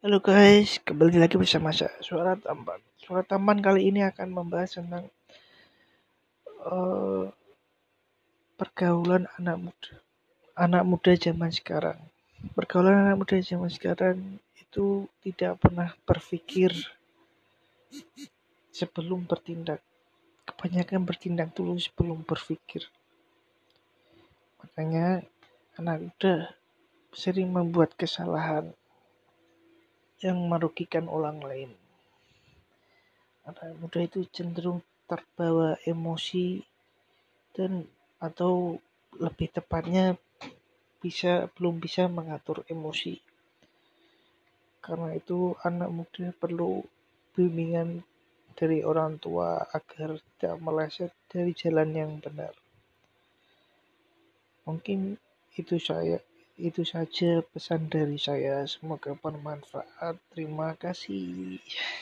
Halo guys, kembali lagi bersama saya Suara Tampan. Suara Tampan kali ini akan membahas tentang uh, pergaulan anak muda. Anak muda zaman sekarang. Pergaulan anak muda zaman sekarang itu tidak pernah berpikir sebelum bertindak. Kebanyakan bertindak dulu sebelum berpikir. Makanya anak muda sering membuat kesalahan yang merugikan orang lain. Anak muda itu cenderung terbawa emosi dan atau lebih tepatnya bisa belum bisa mengatur emosi. Karena itu anak muda perlu bimbingan dari orang tua agar tidak meleset dari jalan yang benar. Mungkin itu saya itu saja pesan dari saya. Semoga bermanfaat. Terima kasih.